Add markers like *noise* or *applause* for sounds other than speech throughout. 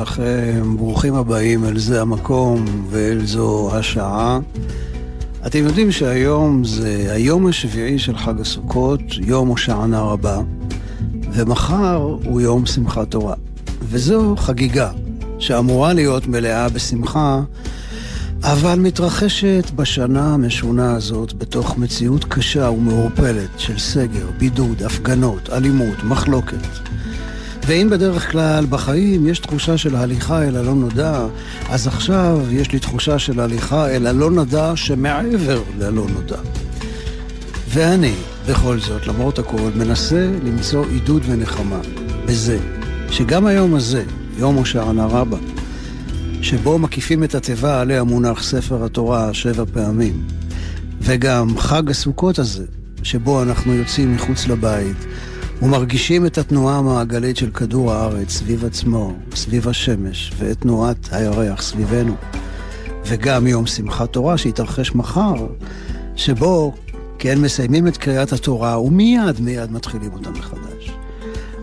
לכם, ברוכים הבאים אל זה המקום ואל זו השעה. אתם יודעים שהיום זה היום השביעי של חג הסוכות, יום הושענא רבה, ומחר הוא יום שמחת תורה. וזו חגיגה שאמורה להיות מלאה בשמחה, אבל מתרחשת בשנה המשונה הזאת בתוך מציאות קשה ומעורפלת של סגר, בידוד, הפגנות, אלימות, מחלוקת. ואם בדרך כלל בחיים יש תחושה של הליכה אל הלא נודע, אז עכשיו יש לי תחושה של הליכה אל הלא נודע שמעבר ללא נודע. ואני, בכל זאת, למרות הכל, מנסה למצוא עידוד ונחמה בזה שגם היום הזה, יום הושענא רבה, שבו מקיפים את התיבה עליה מונח ספר התורה שבע פעמים, וגם חג הסוכות הזה, שבו אנחנו יוצאים מחוץ לבית, ומרגישים את התנועה המעגלית של כדור הארץ סביב עצמו, סביב השמש, ואת תנועת הירח סביבנו. וגם יום שמחת תורה שיתרחש מחר, שבו, כן, מסיימים את קריאת התורה, ומיד מיד מתחילים אותה מחדש.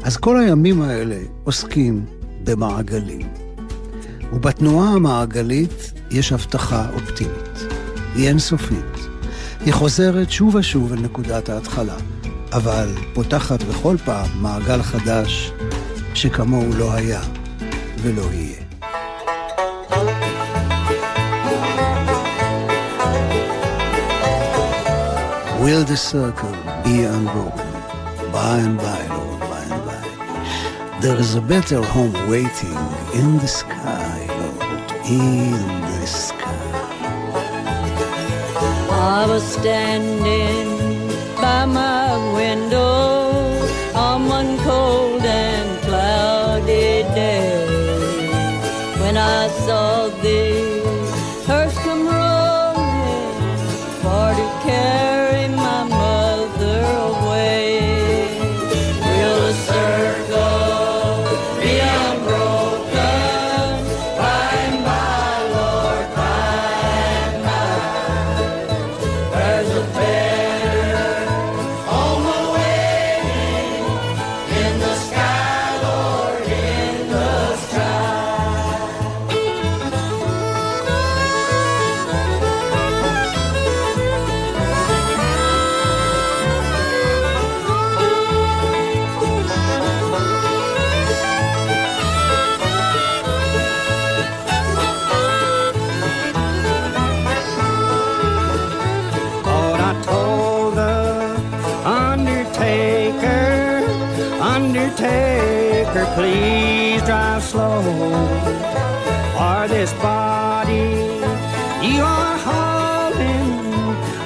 אז כל הימים האלה עוסקים במעגלים. ובתנועה המעגלית יש הבטחה אופטימית. היא אינסופית. היא חוזרת שוב ושוב אל נקודת ההתחלה. אבל פותחת בכל פעם מעגל חדש שכמוהו לא היה ולא יהיה. Will the circle be unbroken? By and by, Lord, by and by. There is a better home waiting in the sky, Lord, in the sky. I was standing by my window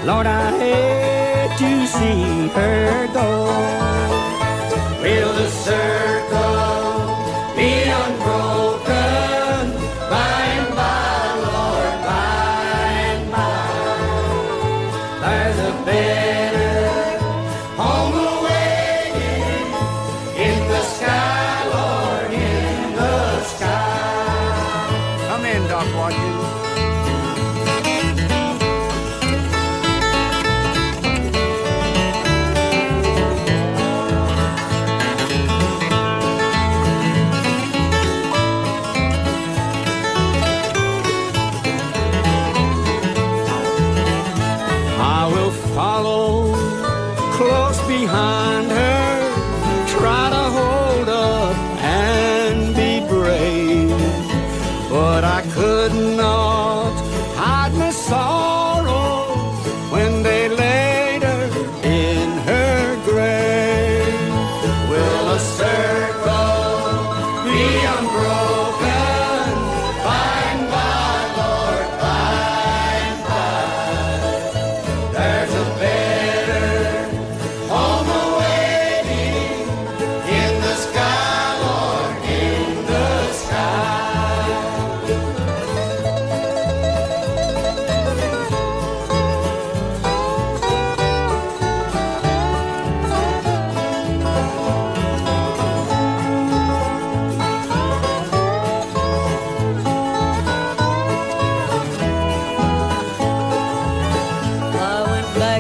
Lord, I hate to see her go. Will the circle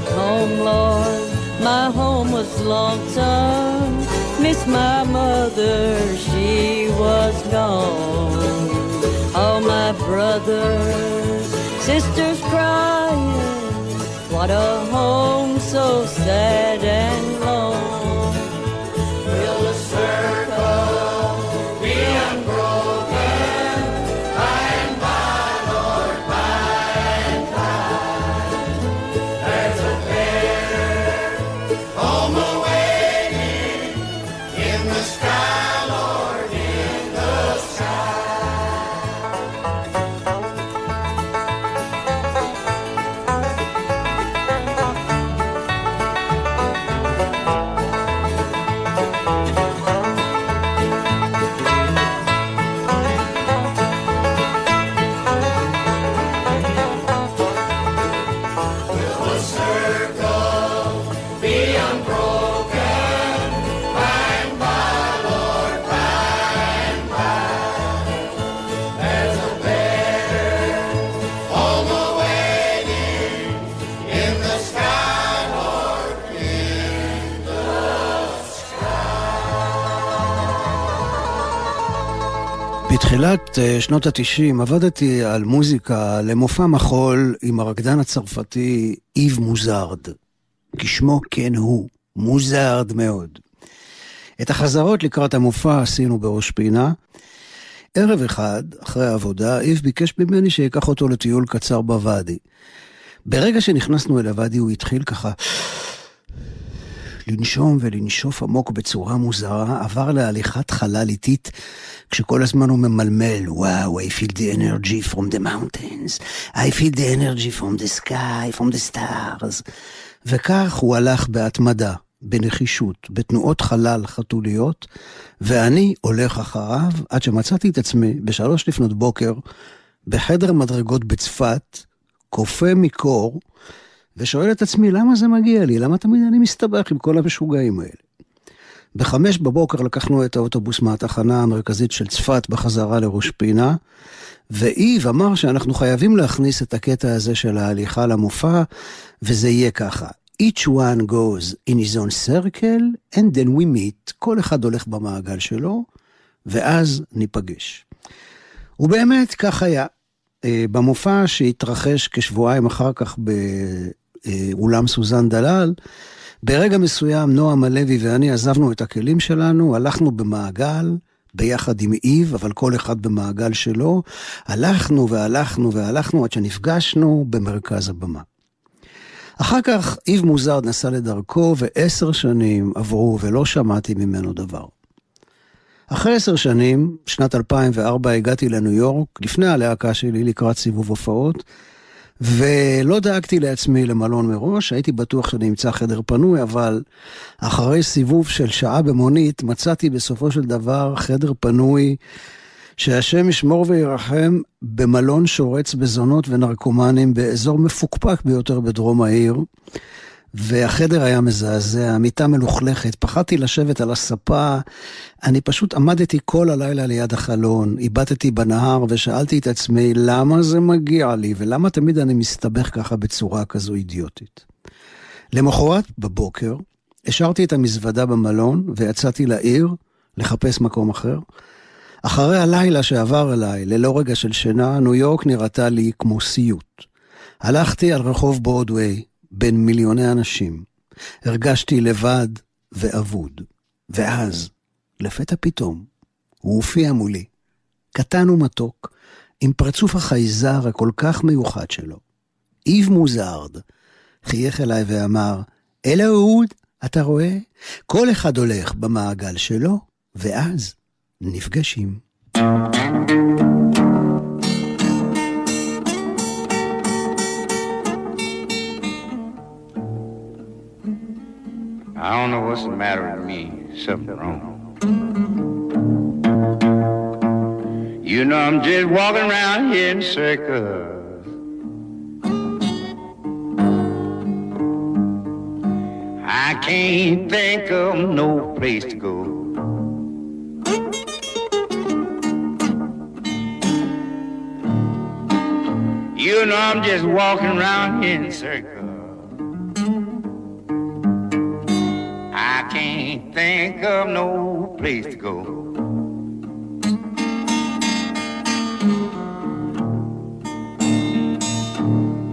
back home, Lord. My home was lonesome. Miss my mother, she was gone. All my brothers, sisters crying. What a home so sad and בתחילת אה, שנות התשעים עבדתי על מוזיקה למופע מחול עם הרקדן הצרפתי איב מוזארד. כשמו כן הוא, מוזארד מאוד. את החזרות לקראת המופע עשינו בראש פינה. ערב אחד, אחרי העבודה, איב ביקש ממני שאקח אותו לטיול קצר בוואדי. ברגע שנכנסנו אל הוואדי הוא התחיל ככה לנשום ולנשוף עמוק בצורה מוזרה, עבר להליכת חלל איטית, כשכל הזמן הוא ממלמל, וואו, I feel the energy from the mountains, I feel the energy from the sky, from the stars. וכך הוא הלך בהתמדה, בנחישות, בתנועות חלל חתוליות, ואני הולך אחריו עד שמצאתי את עצמי בשלוש לפנות בוקר בחדר מדרגות בצפת, קופא מקור, ושואל את עצמי, למה זה מגיע לי? למה תמיד אני מסתבך עם כל המשוגעים האלה? בחמש בבוקר לקחנו את האוטובוס מהתחנה המרכזית של צפת בחזרה לראש פינה, ואיב אמר שאנחנו חייבים להכניס את הקטע הזה של ההליכה למופע, וזה יהיה ככה. each one goes in his own circle, and then we meet. כל אחד הולך במעגל שלו, ואז ניפגש. ובאמת, כך היה. אה, במופע שהתרחש כשבועיים אחר כך באולם סוזן דלל, ברגע מסוים נועם הלוי ואני עזבנו את הכלים שלנו, הלכנו במעגל, ביחד עם איב, אבל כל אחד במעגל שלו, הלכנו והלכנו והלכנו עד שנפגשנו במרכז הבמה. אחר כך איב מוזרד נסע לדרכו, ועשר שנים עברו ולא שמעתי ממנו דבר. אחרי עשר שנים, שנת 2004, הגעתי לניו יורק, לפני הלהקה שלי, לקראת סיבוב הופעות, ולא דאגתי לעצמי למלון מראש, הייתי בטוח שאני אמצא חדר פנוי, אבל אחרי סיבוב של שעה במונית, מצאתי בסופו של דבר חדר פנוי, שהשם ישמור וירחם, במלון שורץ בזונות ונרקומנים באזור מפוקפק ביותר בדרום העיר. והחדר היה מזעזע, המיטה מלוכלכת, פחדתי לשבת על הספה, אני פשוט עמדתי כל הלילה ליד החלון, איבדתי בנהר ושאלתי את עצמי למה זה מגיע לי ולמה תמיד אני מסתבך ככה בצורה כזו אידיוטית. למחרת בבוקר השארתי את המזוודה במלון ויצאתי לעיר לחפש מקום אחר. אחרי הלילה שעבר אליי, ללא רגע של שינה, ניו יורק נראתה לי כמו סיוט. הלכתי על רחוב ברודוויי, בין מיליוני אנשים. הרגשתי לבד ואבוד. ואז, לפתע פתאום, הוא הופיע מולי, קטן ומתוק, עם פרצוף החייזר הכל כך מיוחד שלו. איב מוזארד חייך אליי ואמר, אלה אהוד, אתה רואה? כל אחד הולך במעגל שלו, ואז נפגשים. I don't know what's the matter with me. Something wrong. You know I'm just walking around here in circles. I can't think of no place to go. You know I'm just walking around here in circles. Think of no place to go.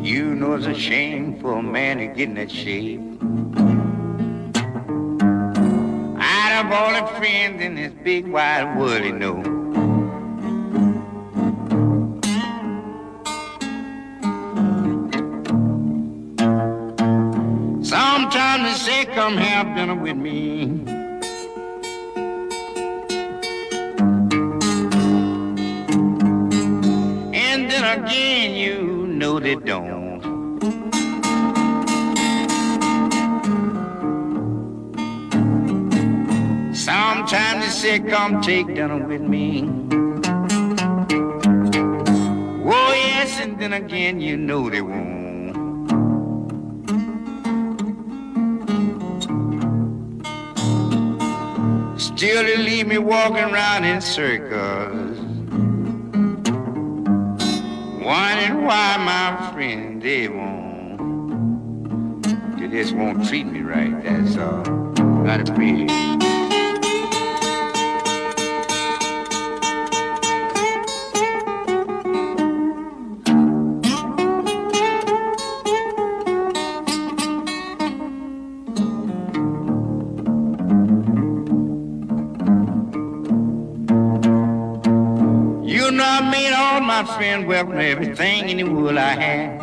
You know it's a shame for a man to get in that shape. Out of all the friends in this big wide world, you know. Say, come have dinner with me. And then again, you know they don't. Sometimes they say, come take dinner with me. Oh, yes, and then again, you know they won't. Still, they leave me walking around in circles. Wondering why my friend they won't. They just won't treat me right, that's all. Gotta be. Everything in the world I had.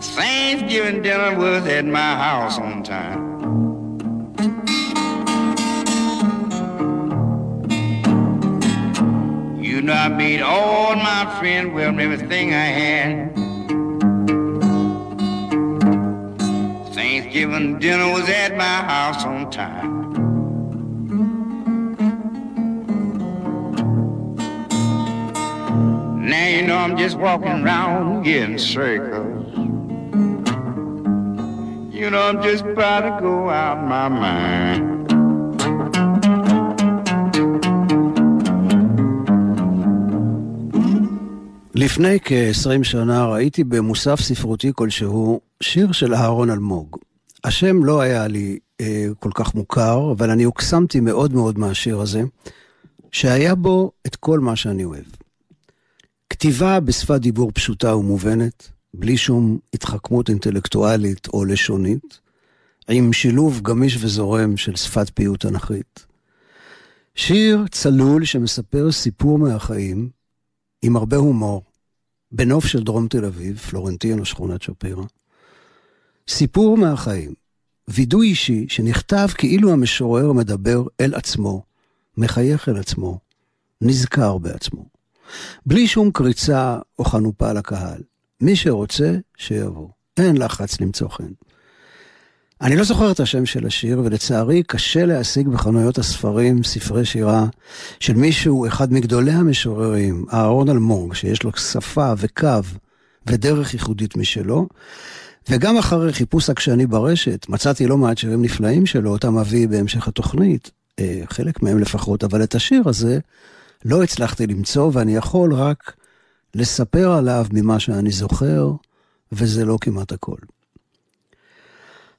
Thanksgiving dinner was at my house on time. You know I made all my friends welcome everything I had. Thanksgiving dinner was at my house on time. Now you know I'm just walking around getting circles. You know I'm just about to go out my mind. לפני כ-20 שנה ראיתי במוסף ספרותי כלשהו שיר של אהרון אלמוג. השם לא היה לי אה, כל כך מוכר, אבל אני הוקסמתי מאוד מאוד מהשיר הזה, שהיה בו את כל מה שאני אוהב. כתיבה בשפת דיבור פשוטה ומובנת, בלי שום התחכמות אינטלקטואלית או לשונית, עם שילוב גמיש וזורם של שפת פיוט תנכית. שיר צלול שמספר סיפור מהחיים, עם הרבה הומור, בנוף של דרום תל אביב, פלורנטין או שכונת שפירא. סיפור מהחיים, וידוי אישי שנכתב כאילו המשורר מדבר אל עצמו, מחייך אל עצמו, נזכר בעצמו. בלי שום קריצה או חנופה לקהל. מי שרוצה, שיבוא. אין לחץ למצוא חן. אני לא זוכר את השם של השיר, ולצערי קשה להשיג בחנויות הספרים ספרי שירה של מישהו, אחד מגדולי המשוררים, אהרון אלמוג, שיש לו שפה וקו ודרך ייחודית משלו, וגם אחרי חיפוש עקשני ברשת, מצאתי לא מעט שירים נפלאים שלו, אותם אביא בהמשך התוכנית, אה, חלק מהם לפחות, אבל את השיר הזה לא הצלחתי למצוא, ואני יכול רק לספר עליו ממה שאני זוכר, וזה לא כמעט הכל.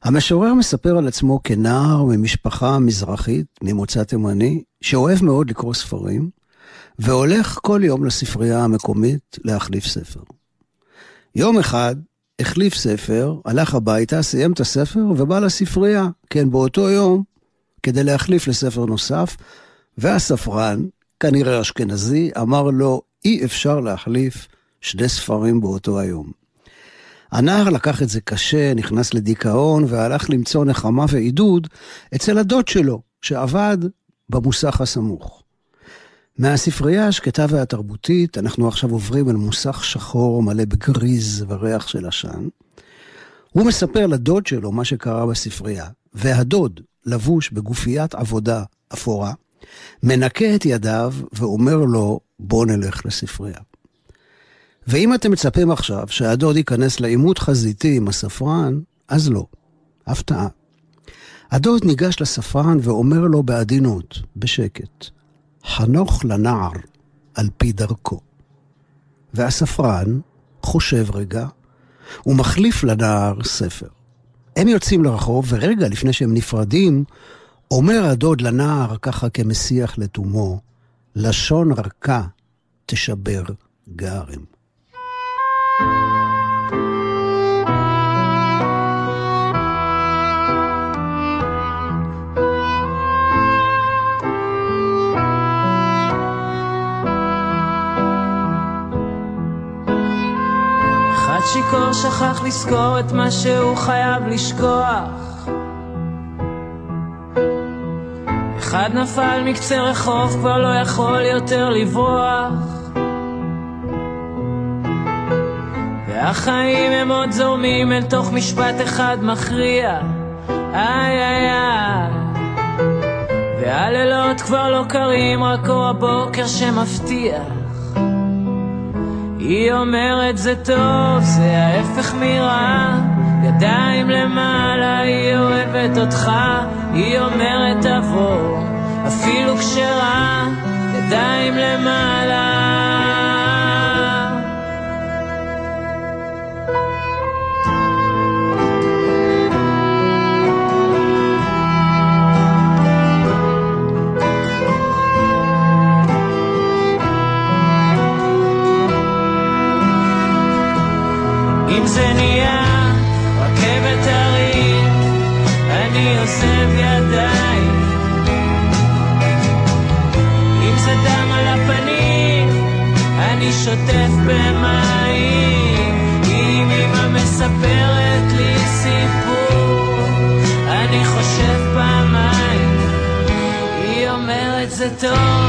המשורר מספר על עצמו כנער ממשפחה מזרחית, ממוצא תימני, שאוהב מאוד לקרוא ספרים, והולך כל יום לספרייה המקומית להחליף ספר. יום אחד החליף ספר, הלך הביתה, סיים את הספר ובא לספרייה, כן, באותו יום, כדי להחליף לספר נוסף, והספרן, כנראה אשכנזי, אמר לו, אי אפשר להחליף שני ספרים באותו היום. הנער לקח את זה קשה, נכנס לדיכאון, והלך למצוא נחמה ועידוד אצל הדוד שלו, שעבד במוסך הסמוך. מהספרייה השקטה והתרבותית, אנחנו עכשיו עוברים אל מוסך שחור מלא בגריז וריח של עשן. הוא מספר לדוד שלו מה שקרה בספרייה, והדוד, לבוש בגופיית עבודה אפורה, מנקה את ידיו ואומר לו, בוא נלך לספרייה. ואם אתם מצפים עכשיו שהדוד ייכנס לעימות חזיתי עם הספרן, אז לא. הפתעה. הדוד ניגש לספרן ואומר לו בעדינות, בשקט, חנוך לנער על פי דרכו. והספרן חושב רגע ומחליף לנער ספר. הם יוצאים לרחוב, ורגע לפני שהם נפרדים, אומר הדוד לנער, ככה כמסיח לתומו, לשון רכה תשבר. אחד שיכור שכח לזכור את מה שהוא חייב לשכוח אחד נפל מקצה רחוב, כבר לא יכול יותר לברוח. והחיים הם עוד זורמים אל תוך משפט אחד מכריע. איי איי איי. והלילות כבר לא קרים, רק אור הבוקר שמפתיע. היא אומרת זה טוב, זה ההפך מרע. ידיים למעלה, היא אוהבת אותך היא אומרת תבוא, אפילו כשרע ידיים למעלה. אם זה נהיה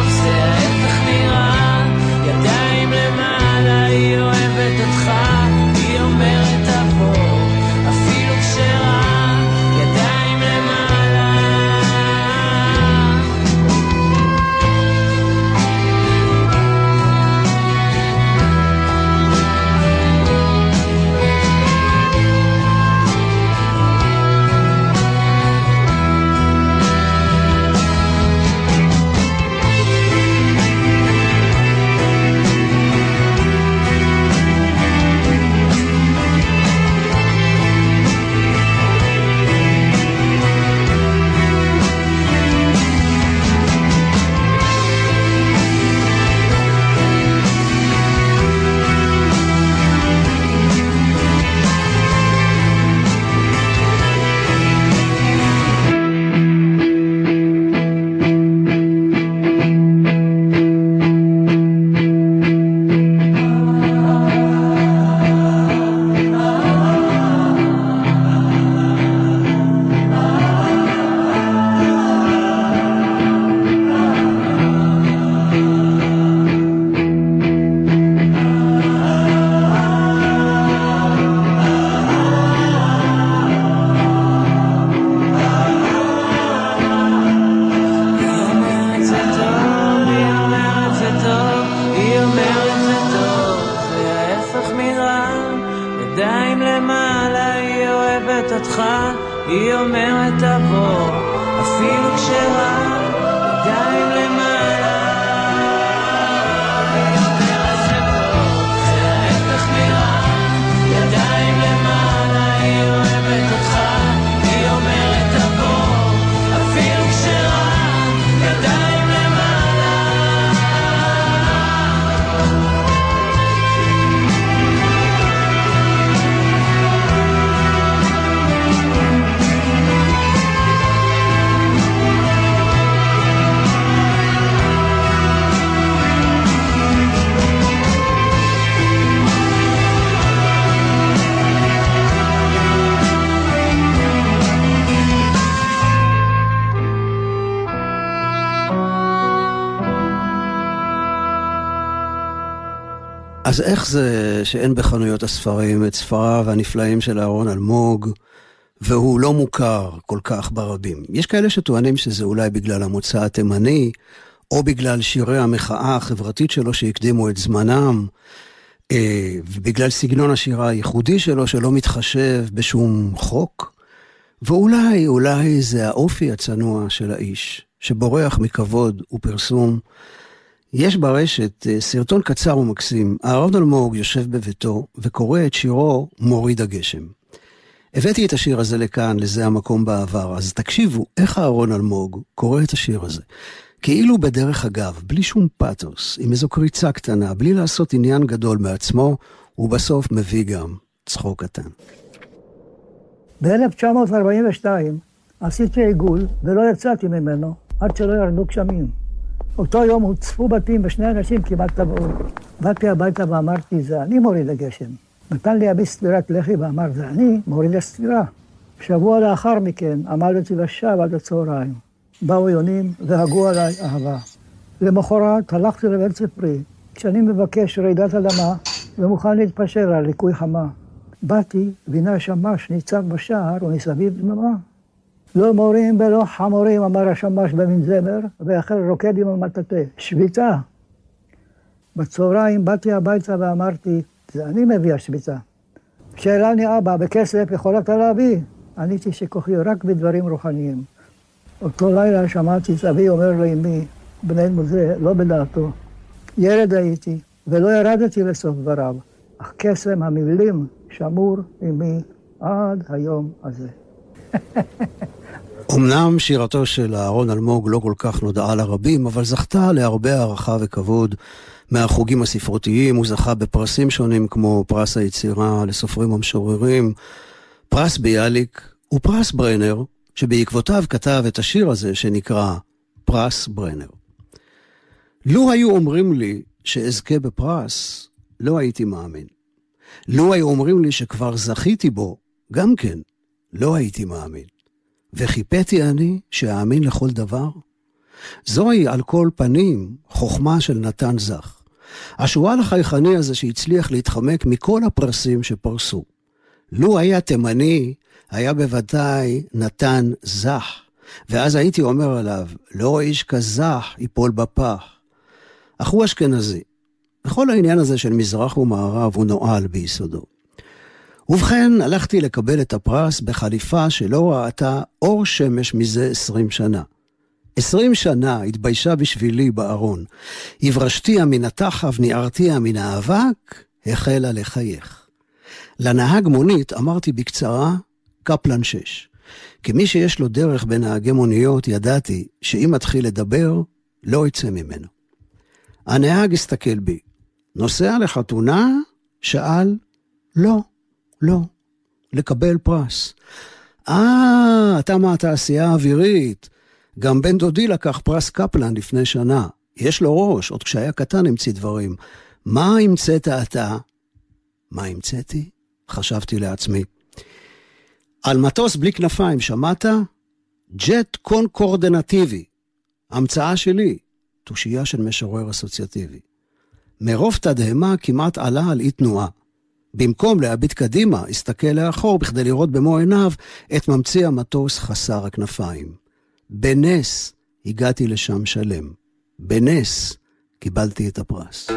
זה ההפך מרע, ידיים למעלה, היא אוהבת אותך, אז איך זה שאין בחנויות הספרים את ספריו הנפלאים של אהרון אלמוג, והוא לא מוכר כל כך ברבים? יש כאלה שטוענים שזה אולי בגלל המוצא התימני, או בגלל שירי המחאה החברתית שלו שהקדימו את זמנם, אה, ובגלל סגנון השירה הייחודי שלו שלא מתחשב בשום חוק. ואולי, אולי זה האופי הצנוע של האיש, שבורח מכבוד ופרסום. יש ברשת אה, סרטון קצר ומקסים. אהרון אלמוג יושב בביתו וקורא את שירו "מוריד הגשם". הבאתי את השיר הזה לכאן, לזה המקום בעבר, אז תקשיבו איך אהרון אלמוג קורא את השיר הזה. כאילו בדרך אגב, בלי שום פתוס, עם איזו קריצה קטנה, בלי לעשות עניין גדול מעצמו, ובסוף מביא גם צחוק קטן. ב-1942 עשיתי עיגול ולא יצאתי ממנו עד שלא ירדו גשמים. אותו יום הוצפו בתים ושני אנשים כמעט טבעו. באתי הביתה ואמרתי, זה אני מוריד הגשם. נתן לי אבי סטירת לחי ואמר, זה אני מוריד הסטירה. שבוע לאחר מכן עמדתי בשב עד הצהריים. באו יונים והגו עליי אהבה. למחרת הלכתי לבית ספרי, כשאני מבקש רעידת אדמה ומוכן להתפשר על ליקוי חמה. באתי, והנה השמש ניצב בשער ומסביב דממה. לא מורים ולא חמורים, אמר השמש במין זמר, והחל רוקד עם המטאטא. שביתה. בצהריים באתי הביתה ואמרתי, זה אני מביא השביתה. שאלני אבא, בכסף יכולת להביא? עניתי שכוחי רק בדברים רוחניים. אותו לילה שמעתי את אבי אומר לאמי, בני מזה, לא בדעתו. ילד הייתי, ולא ירדתי לסוף דבריו, אך קסם המילים שמור עמי עד היום הזה. *laughs* אמנם שירתו של אהרון אלמוג לא כל כך נודעה לרבים, אבל זכתה להרבה הערכה וכבוד מהחוגים הספרותיים, הוא זכה בפרסים שונים כמו פרס היצירה לסופרים ומשוררים, פרס ביאליק ופרס ברנר, שבעקבותיו כתב את השיר הזה שנקרא פרס ברנר. לו היו אומרים לי שאזכה בפרס, לא הייתי מאמין. לו היו אומרים לי שכבר זכיתי בו, גם כן, לא הייתי מאמין. וחיפאתי אני שאאמין לכל דבר? זוהי על כל פנים חוכמה של נתן זך. השועל החייכני הזה שהצליח להתחמק מכל הפרסים שפרסו. לו היה תימני, היה בוודאי נתן זך. ואז הייתי אומר עליו, לא איש כזך ייפול בפח. אך הוא אשכנזי. וכל העניין הזה של מזרח ומערב הוא נואל ביסודו. ובכן, הלכתי לקבל את הפרס בחליפה שלא ראתה אור שמש מזה עשרים שנה. עשרים שנה התביישה בשבילי בארון. הברשתיה מן התחב, ניערתיה מן האבק, החלה לחייך. לנהג מונית אמרתי בקצרה, קפלן שש. כמי שיש לו דרך בנהגי מוניות, ידעתי שאם מתחיל לדבר, לא יצא ממנו. הנהג הסתכל בי. נוסע לחתונה? שאל, לא. לא, לקבל פרס. אה, אתה מהתעשייה האווירית. גם בן דודי לקח פרס קפלן לפני שנה. יש לו ראש, עוד כשהיה קטן המציא דברים. מה המצאת אתה? מה המצאתי? חשבתי לעצמי. על מטוס בלי כנפיים, שמעת? ג'ט קונקורדנטיבי. המצאה שלי, תושייה של משורר אסוציאטיבי. מרוב תדהמה כמעט עלה על אי תנועה. במקום להביט קדימה, הסתכל לאחור בכדי לראות במו עיניו את ממציא המטוס חסר הכנפיים. בנס הגעתי לשם שלם. בנס קיבלתי את הפרס.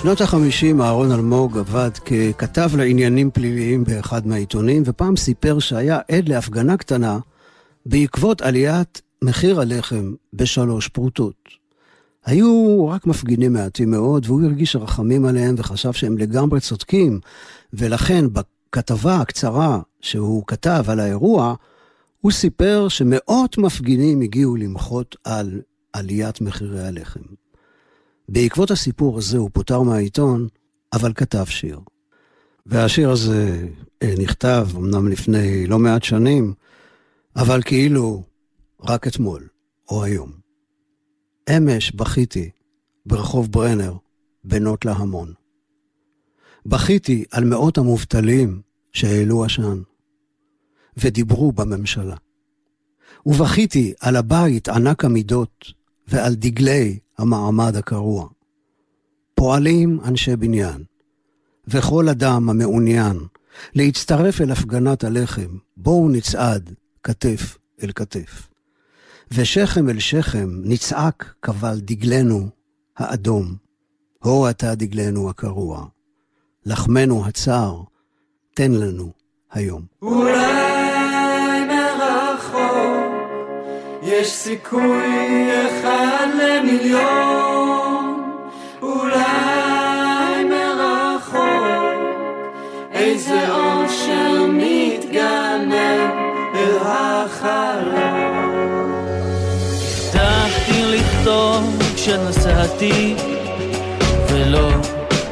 בשנות החמישים אהרון אלמוג עבד ככתב לעניינים פליליים באחד מהעיתונים, ופעם סיפר שהיה עד להפגנה קטנה בעקבות עליית מחיר הלחם בשלוש פרוטות. היו רק מפגינים מעטים מאוד, והוא הרגיש רחמים עליהם וחשב שהם לגמרי צודקים, ולכן בכתבה הקצרה שהוא כתב על האירוע, הוא סיפר שמאות מפגינים הגיעו למחות על עליית מחירי הלחם. בעקבות הסיפור הזה הוא פוטר מהעיתון, אבל כתב שיר. והשיר הזה אה, נכתב אמנם לפני לא מעט שנים, אבל כאילו רק אתמול או היום. אמש בכיתי ברחוב ברנר, בנות להמון. בכיתי על מאות המובטלים שהעלו עשן, ודיברו בממשלה. ובכיתי על הבית ענק המידות ועל דגלי המעמד הקרוע. פועלים אנשי בניין, וכל אדם המעוניין להצטרף אל הפגנת הלחם, בואו נצעד כתף אל כתף. ושכם אל שכם נצעק קבל דגלנו האדום, הו אתה דגלנו הקרוע, לחמנו הצר, תן לנו היום. אולי יש סיכוי אחד למיליון, אולי מרחוק איזה אושר מתגנב אל החלום. הבטחתי לכתוב כשנסעתי, ולא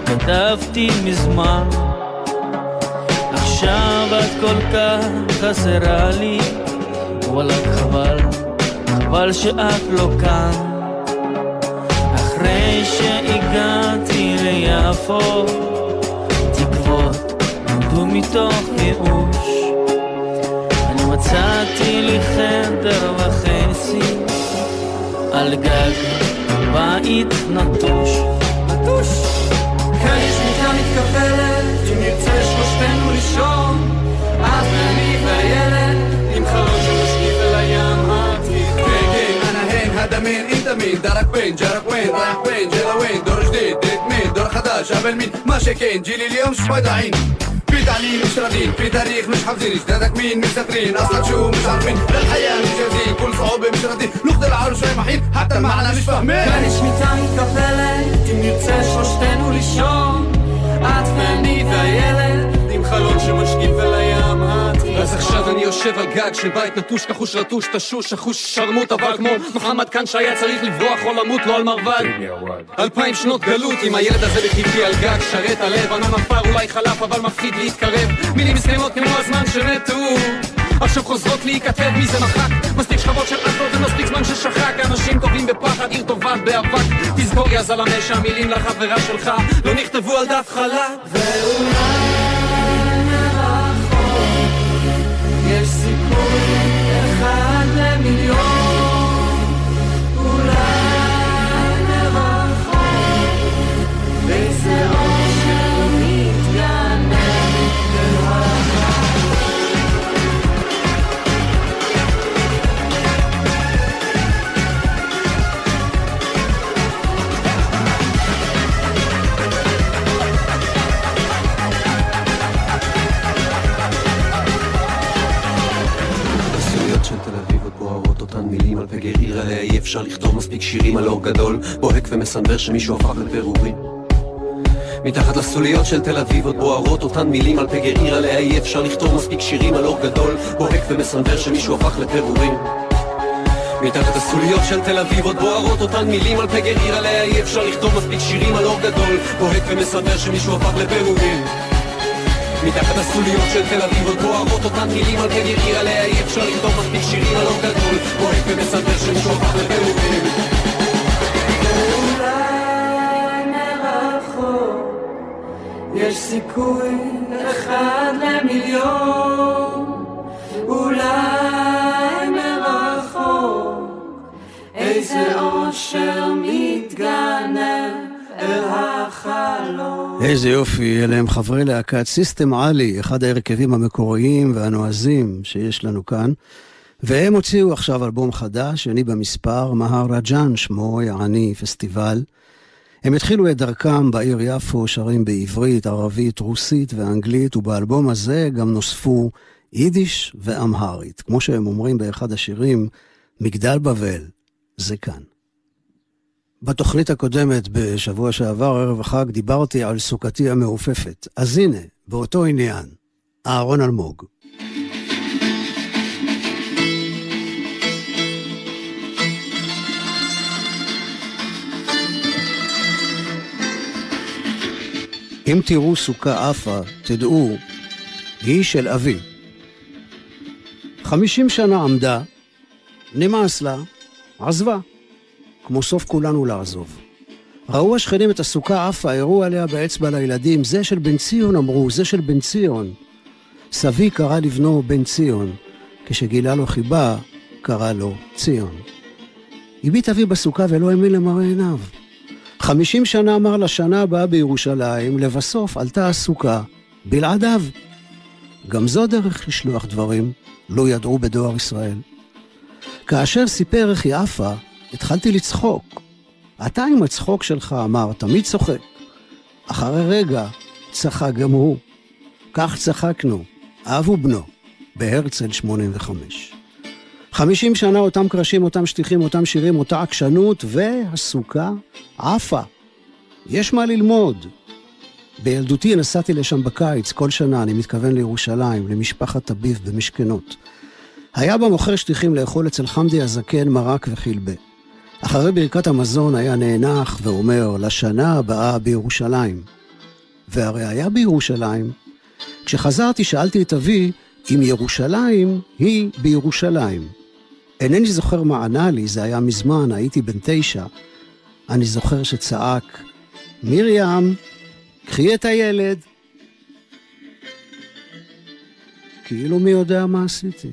כתבתי מזמן. עכשיו את כל כך חסרה לי, וואלה חבל, חבל שאת לא כאן. אחרי שהגעתי ליפו, תקוות נולדו מתוך ייאוש. אני מצאתי לי חדר וחצי על גג בית נטוש. נטוש. כאן יש מיטה מתקפלת, אם נרצה שלושתנו לישון, את ואני והילד, مين إنت مين؟ دارك وين؟ جارك وين؟ رايح وين؟ جلا وين؟ دور جديد ديت مين؟ دور خدا شابل مين ماشي كاين جيلي اليوم مش ضايعين في تعليم مش راضين في تاريخ مش حافظين. جدادك مين؟ مش ساكرين أصلا شو مش عارفين؟ للحياة مش جاهزين. كل صعوبة مش راضين نقطة العرش شوي محين حتى معنا مش فاهمين. مانيش ميتان كابلة تم يرتاش وشتان ولشان عاد فاني فايلة خلون مخلونش مشكل في الليالي אז עכשיו אני יושב על גג של בית נטוש, כחוש רטוש, תשוש, אחוש, שרמוט, אבל כמו מוחמד כאן שהיה צריך לברוח או למות, לא על מרבד. אלפיים שנות גלות, עם הילד הזה בטבעי על גג, שרת הלב, ענן עפר אולי חלף, אבל מפחיד להתקרב. מילים מסכנות כמו הזמן שמתו. עכשיו חוזרות להיכתב מי זה מחק מספיק שכבות של אסלות ומספיק זמן ששחק אנשים טובים בפחד, עיר טובה באבק תזכור יא זלמה שהמילים לחברה שלך לא נכתבו על דף חלק יש על פגר עיר עליה אי אפשר לכתוב מספיק שירים על אור גדול בוהק ומסנוור שמישהו הפך לפירורים מתחת לסוליות של תל אביב עוד בוערות אותן מילים על פגר עיר עליה אי אפשר לכתוב מספיק שירים על אור גדול בוהק ומסנוור שמישהו הפך לפירורים מתחת הסוליות של תל אביב עוד בוערות אותן מילים על פגר עיר עליה אי אפשר לכתוב מספיק שירים על אור גדול בוהק ומסנוור שמישהו הפך לפירורים מתחת הסוליות של תל אביב עוד בוערות אותן מילים על פגר עיר עליה אי אפשר לכתוב מספיק שירים על אור גדול בוהק ומסנוור שמישהו הפך לפירורים יש סיכוי אחד למיליון, אולי מרחוק איזה אושר מתגנב החלום. איזה יופי, אלה הם חברי להקת סיסטם עלי, אחד ההרכבים המקוריים והנועזים שיש לנו כאן. והם הוציאו עכשיו אלבום חדש, שני במספר, מהר רג'אן שמו, יעני פסטיבל. הם התחילו את דרכם בעיר יפו, שרים בעברית, ערבית, רוסית ואנגלית, ובאלבום הזה גם נוספו יידיש ואמהרית. כמו שהם אומרים באחד השירים, מגדל בבל, זה כאן. בתוכנית הקודמת, בשבוע שעבר, ערב החג, דיברתי על סוכתי המעופפת. אז הנה, באותו עניין, אהרון אלמוג. אם תראו סוכה עפה, תדעו, היא של אבי. חמישים שנה עמדה, נמאס לה, עזבה. כמו סוף כולנו לעזוב. ראו השכנים את הסוכה עפה, הראו עליה באצבע לילדים, זה של בן ציון אמרו, זה של בן ציון. סבי קרא לבנו בן ציון, כשגילה לו חיבה, קרא לו ציון. הביט אבי בסוכה ולא האמין למראה עיניו. חמישים שנה אמר לשנה הבאה בירושלים, לבסוף עלתה הסוכה, בלעדיו. גם זו דרך לשלוח דברים, לא ידעו בדואר ישראל. כאשר סיפר איך היא עפה, התחלתי לצחוק. אתה עם הצחוק שלך, אמר, תמיד צוחק. אחרי רגע, צחק גם הוא. כך צחקנו, אב ובנו, בהרצל 85. חמישים שנה אותם קרשים, אותם שטיחים, אותם שירים, אותה עקשנות, והסוכה עפה. יש מה ללמוד. בילדותי נסעתי לשם בקיץ, כל שנה, אני מתכוון לירושלים, למשפחת אביב במשכנות. היה בה מוכר שטיחים לאכול אצל חמדי הזקן מרק וחילבה. אחרי ברכת המזון היה נאנח ואומר, לשנה הבאה בירושלים. והרי היה בירושלים. כשחזרתי שאלתי את אבי אם ירושלים היא בירושלים. אינני זוכר מה ענה לי, זה היה מזמן, הייתי בן תשע. אני זוכר שצעק, מרים, קחי את הילד. כאילו מי יודע מה עשיתי.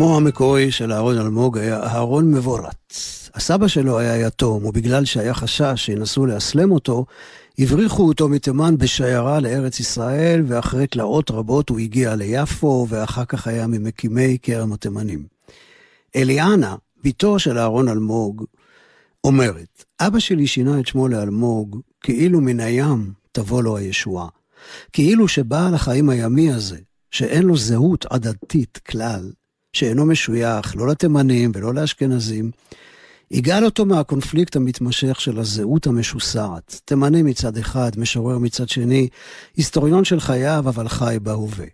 שמו המקורי של אהרון אלמוג היה אהרון מבורת. הסבא שלו היה יתום, ובגלל שהיה חשש שינסו לאסלם אותו, הבריחו אותו מתימן בשיירה לארץ ישראל, ואחרי תלאות רבות הוא הגיע ליפו, ואחר כך היה ממקימי כרם התימנים. אליאנה, בתו של אהרון אלמוג, אומרת, אבא שלי שינה את שמו לאלמוג, כאילו מן הים תבוא לו הישועה. כאילו שבעל החיים הימי הזה, שאין לו זהות עדתית כלל, שאינו משוייך לא לתימנים ולא לאשכנזים, יגאל אותו מהקונפליקט המתמשך של הזהות המשוסעת. תימני מצד אחד, משורר מצד שני, היסטוריון של חייו, אבל חי בהווה.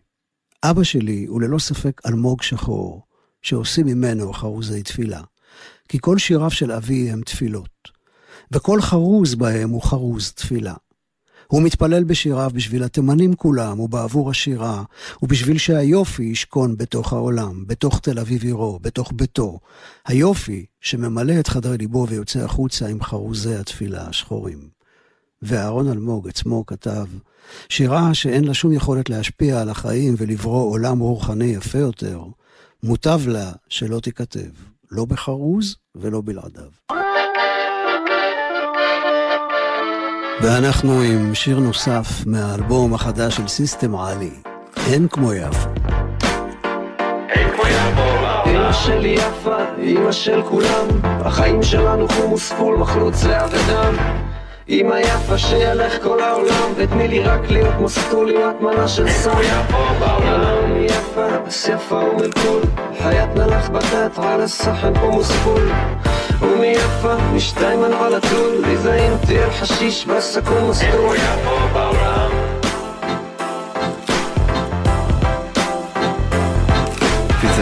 אבא שלי הוא ללא ספק אלמוג שחור, שעושים ממנו חרוזי תפילה. כי כל שיריו של אבי הם תפילות, וכל חרוז בהם הוא חרוז תפילה. הוא מתפלל בשיריו בשביל התימנים כולם, ובעבור השירה, ובשביל שהיופי ישכון בתוך העולם, בתוך תל אביב עירו, בתוך ביתו. היופי שממלא את חדרי ליבו ויוצא החוצה עם חרוזי התפילה השחורים. ואהרון אלמוג עצמו כתב, שירה שאין לה שום יכולת להשפיע על החיים ולברוא עולם רוחני יפה יותר, מוטב לה שלא תיכתב, לא בחרוז ולא בלעדיו. ואנחנו עם שיר נוסף מהאלבום החדש של סיסטם עלי, אין כמו יפו. של יפה, אמא של כולם, החיים שלנו חומוס פול, מחלוץ לאה ודם. אמא יפה שילך כל העולם, ותני לי רק להיות מסטול עם הטמנה של סם. אין כמו יפו בעולם. יפה, בס יפה ומלכול, חיית מלאך בתת, ועל הסחן חומוס פול. ומיפה, משתיימן על הטול, ליזה אם תהיה חשיש, בסכו"ם מסטול. איפה יפו בעולם?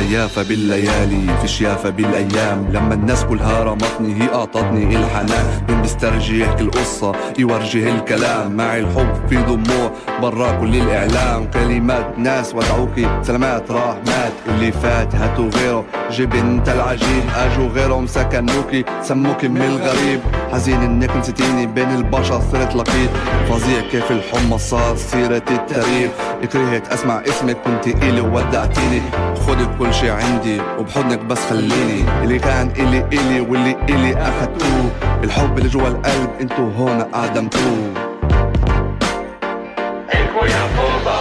زيافة بالليالي في شيافة بالأيام. لما الناس كلها رمتني هي أعطتني الحنان. من بيسترجي يحكي القصة يورجي الكلام. معي الحب في دموع برا كل الإعلام. كلمات ناس ودعوكي سلامات راح مات اللي فات هاتوا غيره. جيب انت العجيب اجوا غيرهم سكنوكي سموكي من الغريب. حزين انك نسيتيني بين البشر صرت لقيت فظيع كيف الحمى صار سيرة التاريخ كرهت اسمع اسمك كنت الي وودعتيني خدي كل شي عندي وبحضنك بس خليني اللي كان الي الي واللي الي اخدتوه الحب اللي جوا القلب انتو هون اعدمتوه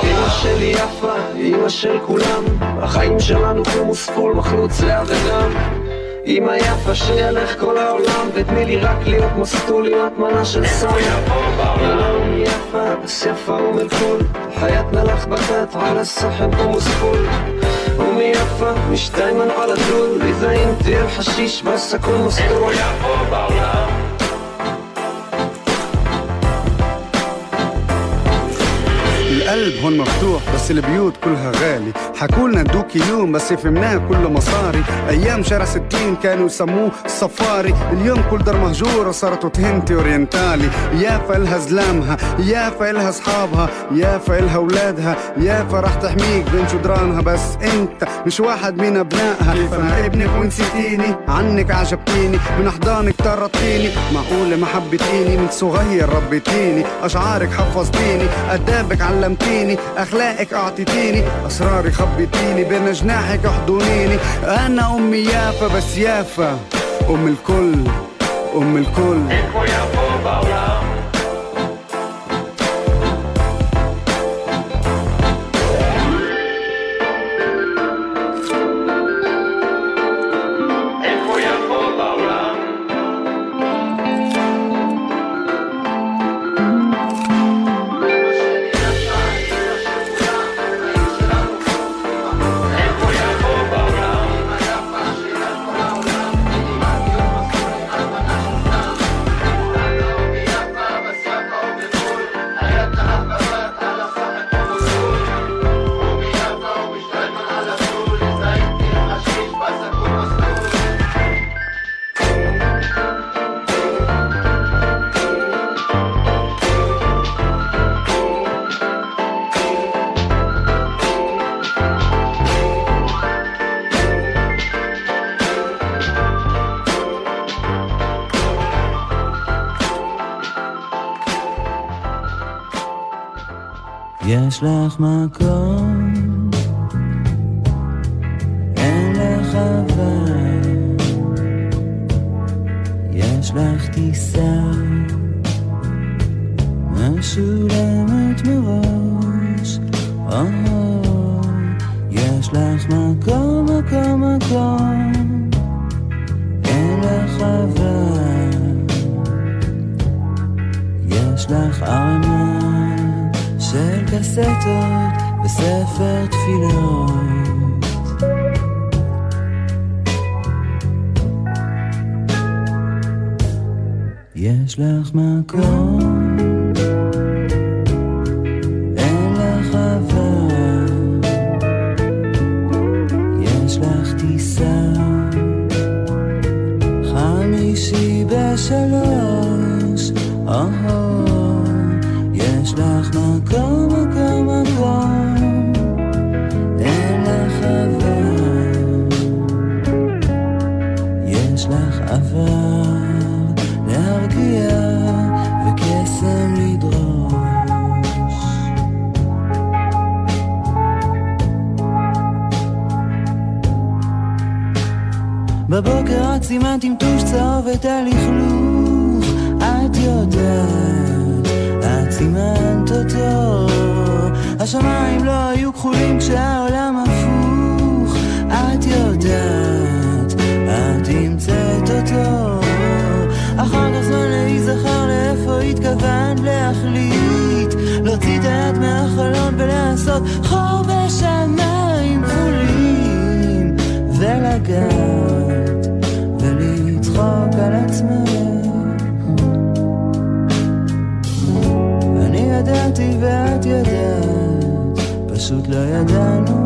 אמא שלי יפה, אמא של כולם, החיים שלנו חומוס פול, מחלוץ לאה ודם. אמא יפה שילך כל העולם, ותני לי רק להיות מסטול עם הטמנה של סם. بس يفا أم الكل حياتنا لخبطات على حمص فل أمي يفا مش دايما على طول. إذا أنت الحشيش بس أكون مسطول القلب هون مفتوح بس البيوت كلها غالي. حكولنا ندوك يوم بس فهمناها كله مصاري. أيام شارع ستين كانوا يسموه صفاري اليوم كل دار مهجورة صارت وتهنتي اورينتالي يافا الها زلامها يافا الها أصحابها يافا الها أولادها يافا راح تحميك بين جدرانها. بس أنت مش واحد من أبنائها. فانا ابنك ونسيتيني؟ عنك عجبتيني. من أحضانك طرطيني معقولة ما حبيتيني؟ من صغير ربيتيني. أشعارك حفظتيني. أدابك علمتيني أخلاقك أعطيتيني أسراري خبيتيني بين جناحك أحضنيني. أنا أمي يافا بس يافا أم الكل أم الكل. יש חמישי בשלוש, בבוקר את סימנת עם טוש צהוב את הלכלוך, את יודעת, את סימנת אותו. השמיים לא היו כחולים כשהעולם הפוך, את יודעת, את המצאת אותו. אחר כך זמן להיזכר לאיפה התכוונת להחליט להוציא את היד מהחלון ולעשות חור בשמיים כחולים ולגעת ואת ידעת פשוט לא ידענו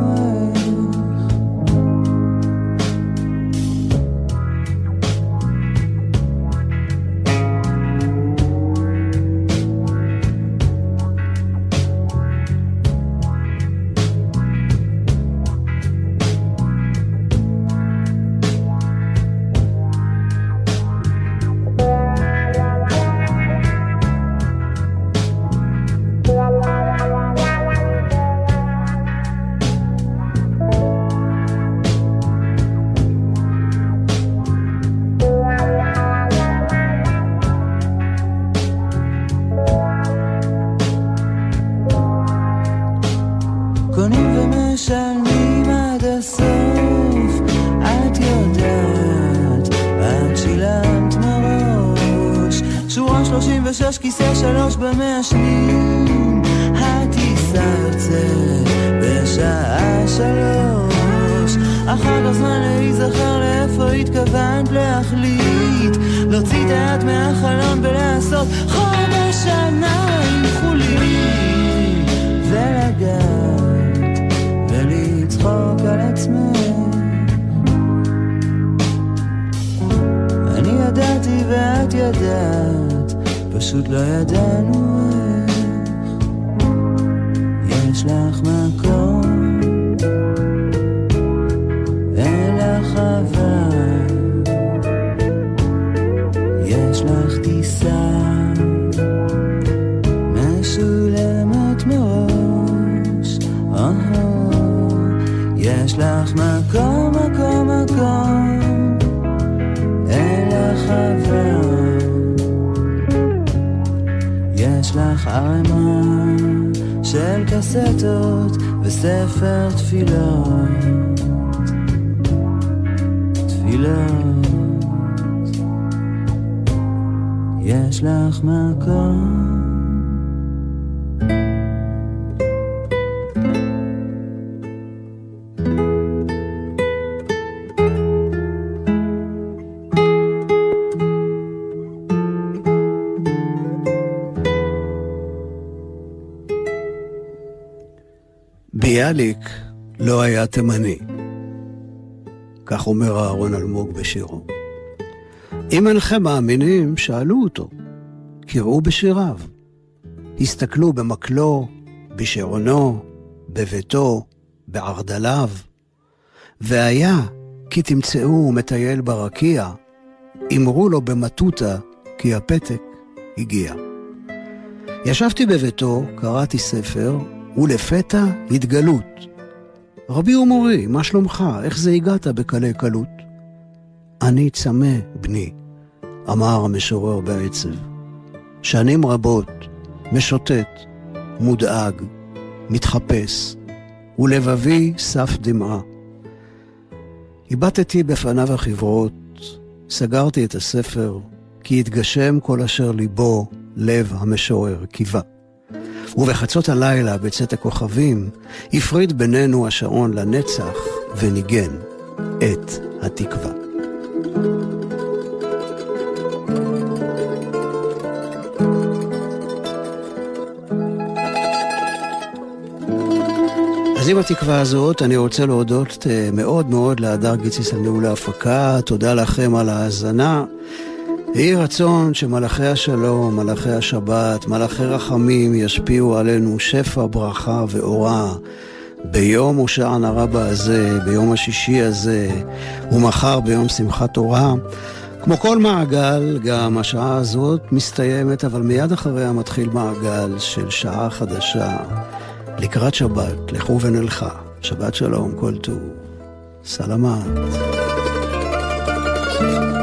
36, כיסא שלוש במעשנים, הטיסה יוצאת בשעה שלוש. אחר כך זמן להיזכר לאיפה התכוונת להחליט, להוציא את היד מהחלון ולעשות חור בשמיים כחולים, ולגעת. ולצחוק על עצמך. ידעתי ואת ידעת, פשוט לא ידענו איך. יש לך מקום, של קסטות וספר תפילות. תפילות. יש לך מקום. ביאליק לא היה תימני. כך אומר אהרון אלמוג בשירו. אם אינכם מאמינים, שאלו אותו. קראו בשיריו. הסתכלו במקלו, בשעונו, בביתו, בערדליו. והיה כי תמצאו מטייל ברקיע, אמרו לו במטותא כי הפתק הגיע. ישבתי בביתו, קראתי ספר, ולפתע התגלות. רבי ומורי, מה שלומך? איך זה הגעת בקלי קלות? אני צמא, בני, אמר המשורר בעצב. שנים רבות, משוטט, מודאג, מתחפש, ולבבי סף דמעה. הבטתי בפניו החברות, סגרתי את הספר, כי התגשם כל אשר ליבו, לב המשורר, קיווה. ובחצות הלילה, בצאת הכוכבים, הפריד בינינו השעון לנצח וניגן את התקווה. אז עם התקווה הזאת אני רוצה להודות אה, מאוד מאוד להדר גיציס על ניהול ההפקה, תודה לכם על ההאזנה. יהי רצון שמלאכי השלום, מלאכי השבת, מלאכי רחמים ישפיעו עלינו שפע, ברכה ואורה ביום הושענא רבה הזה, ביום השישי הזה, ומחר ביום שמחת תורה. כמו כל מעגל, גם השעה הזאת מסתיימת, אבל מיד אחריה מתחיל מעגל של שעה חדשה. לקראת שבת, לכו ונלכה. שבת שלום, כל טוב. סלמת. חג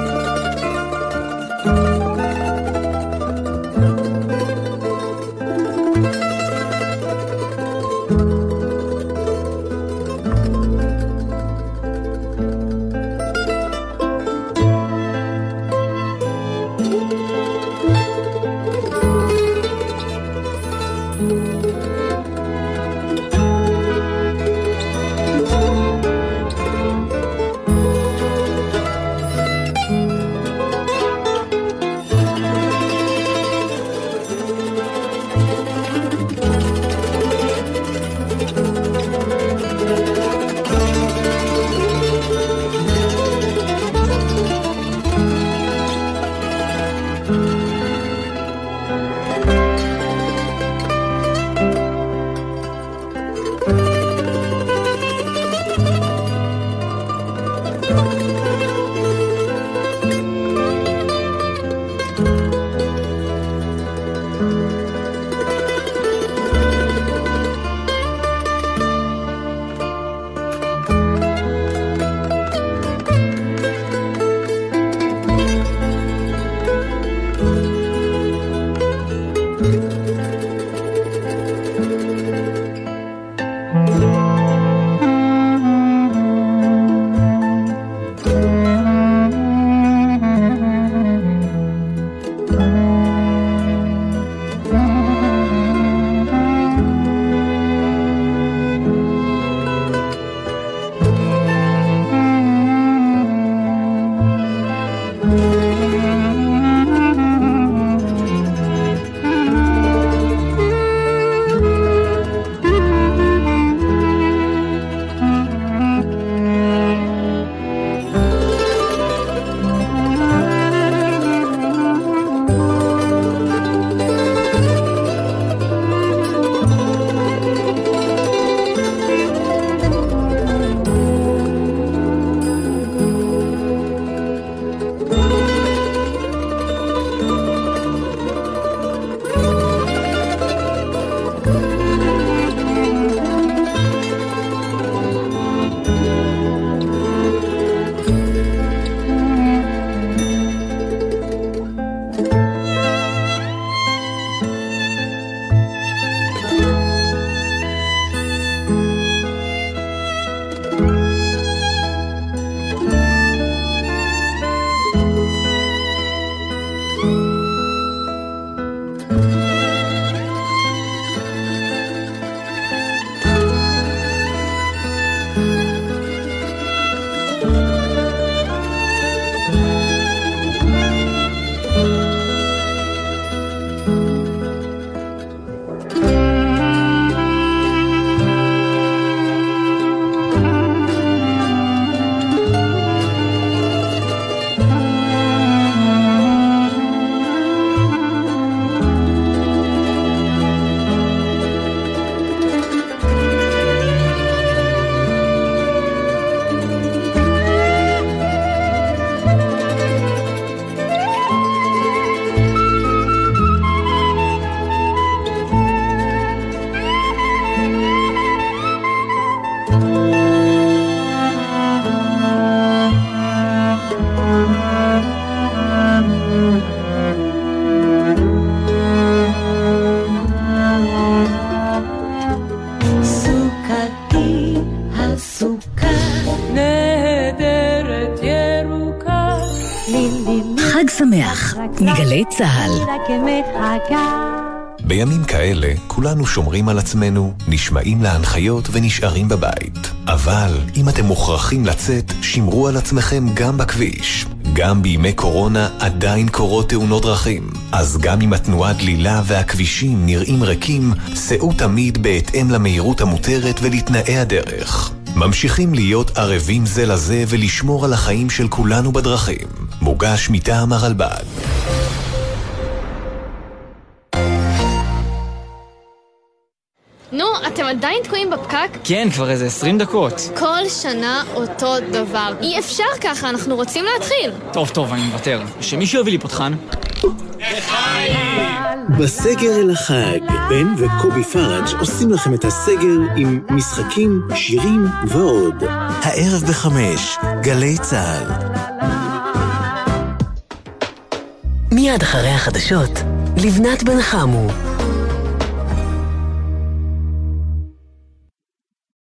בימים כאלה כולנו שומרים על עצמנו, נשמעים להנחיות ונשארים בבית. אבל אם אתם מוכרחים לצאת, שמרו על עצמכם גם בכביש. גם בימי קורונה עדיין קורות תאונות דרכים. אז גם אם התנועה דלילה והכבישים נראים ריקים, סעו תמיד בהתאם למהירות המותרת ולתנאי הדרך. ממשיכים להיות ערבים זה לזה ולשמור על החיים של כולנו בדרכים. מוגש מטעם הרלב"ד. עדיין תקועים בפקק? כן, כבר איזה 20 דקות. כל שנה אותו דבר. אי אפשר ככה, אנחנו רוצים להתחיל. טוב, טוב, אני מוותר. שמישהו יביא לי פותחן. בסגר אל החג, בן וקובי פראג' עושים לכם את הסגר עם משחקים, שירים ועוד. הערב בחמש, גלי צה"ל. מיד אחרי החדשות, לבנת בן חמו.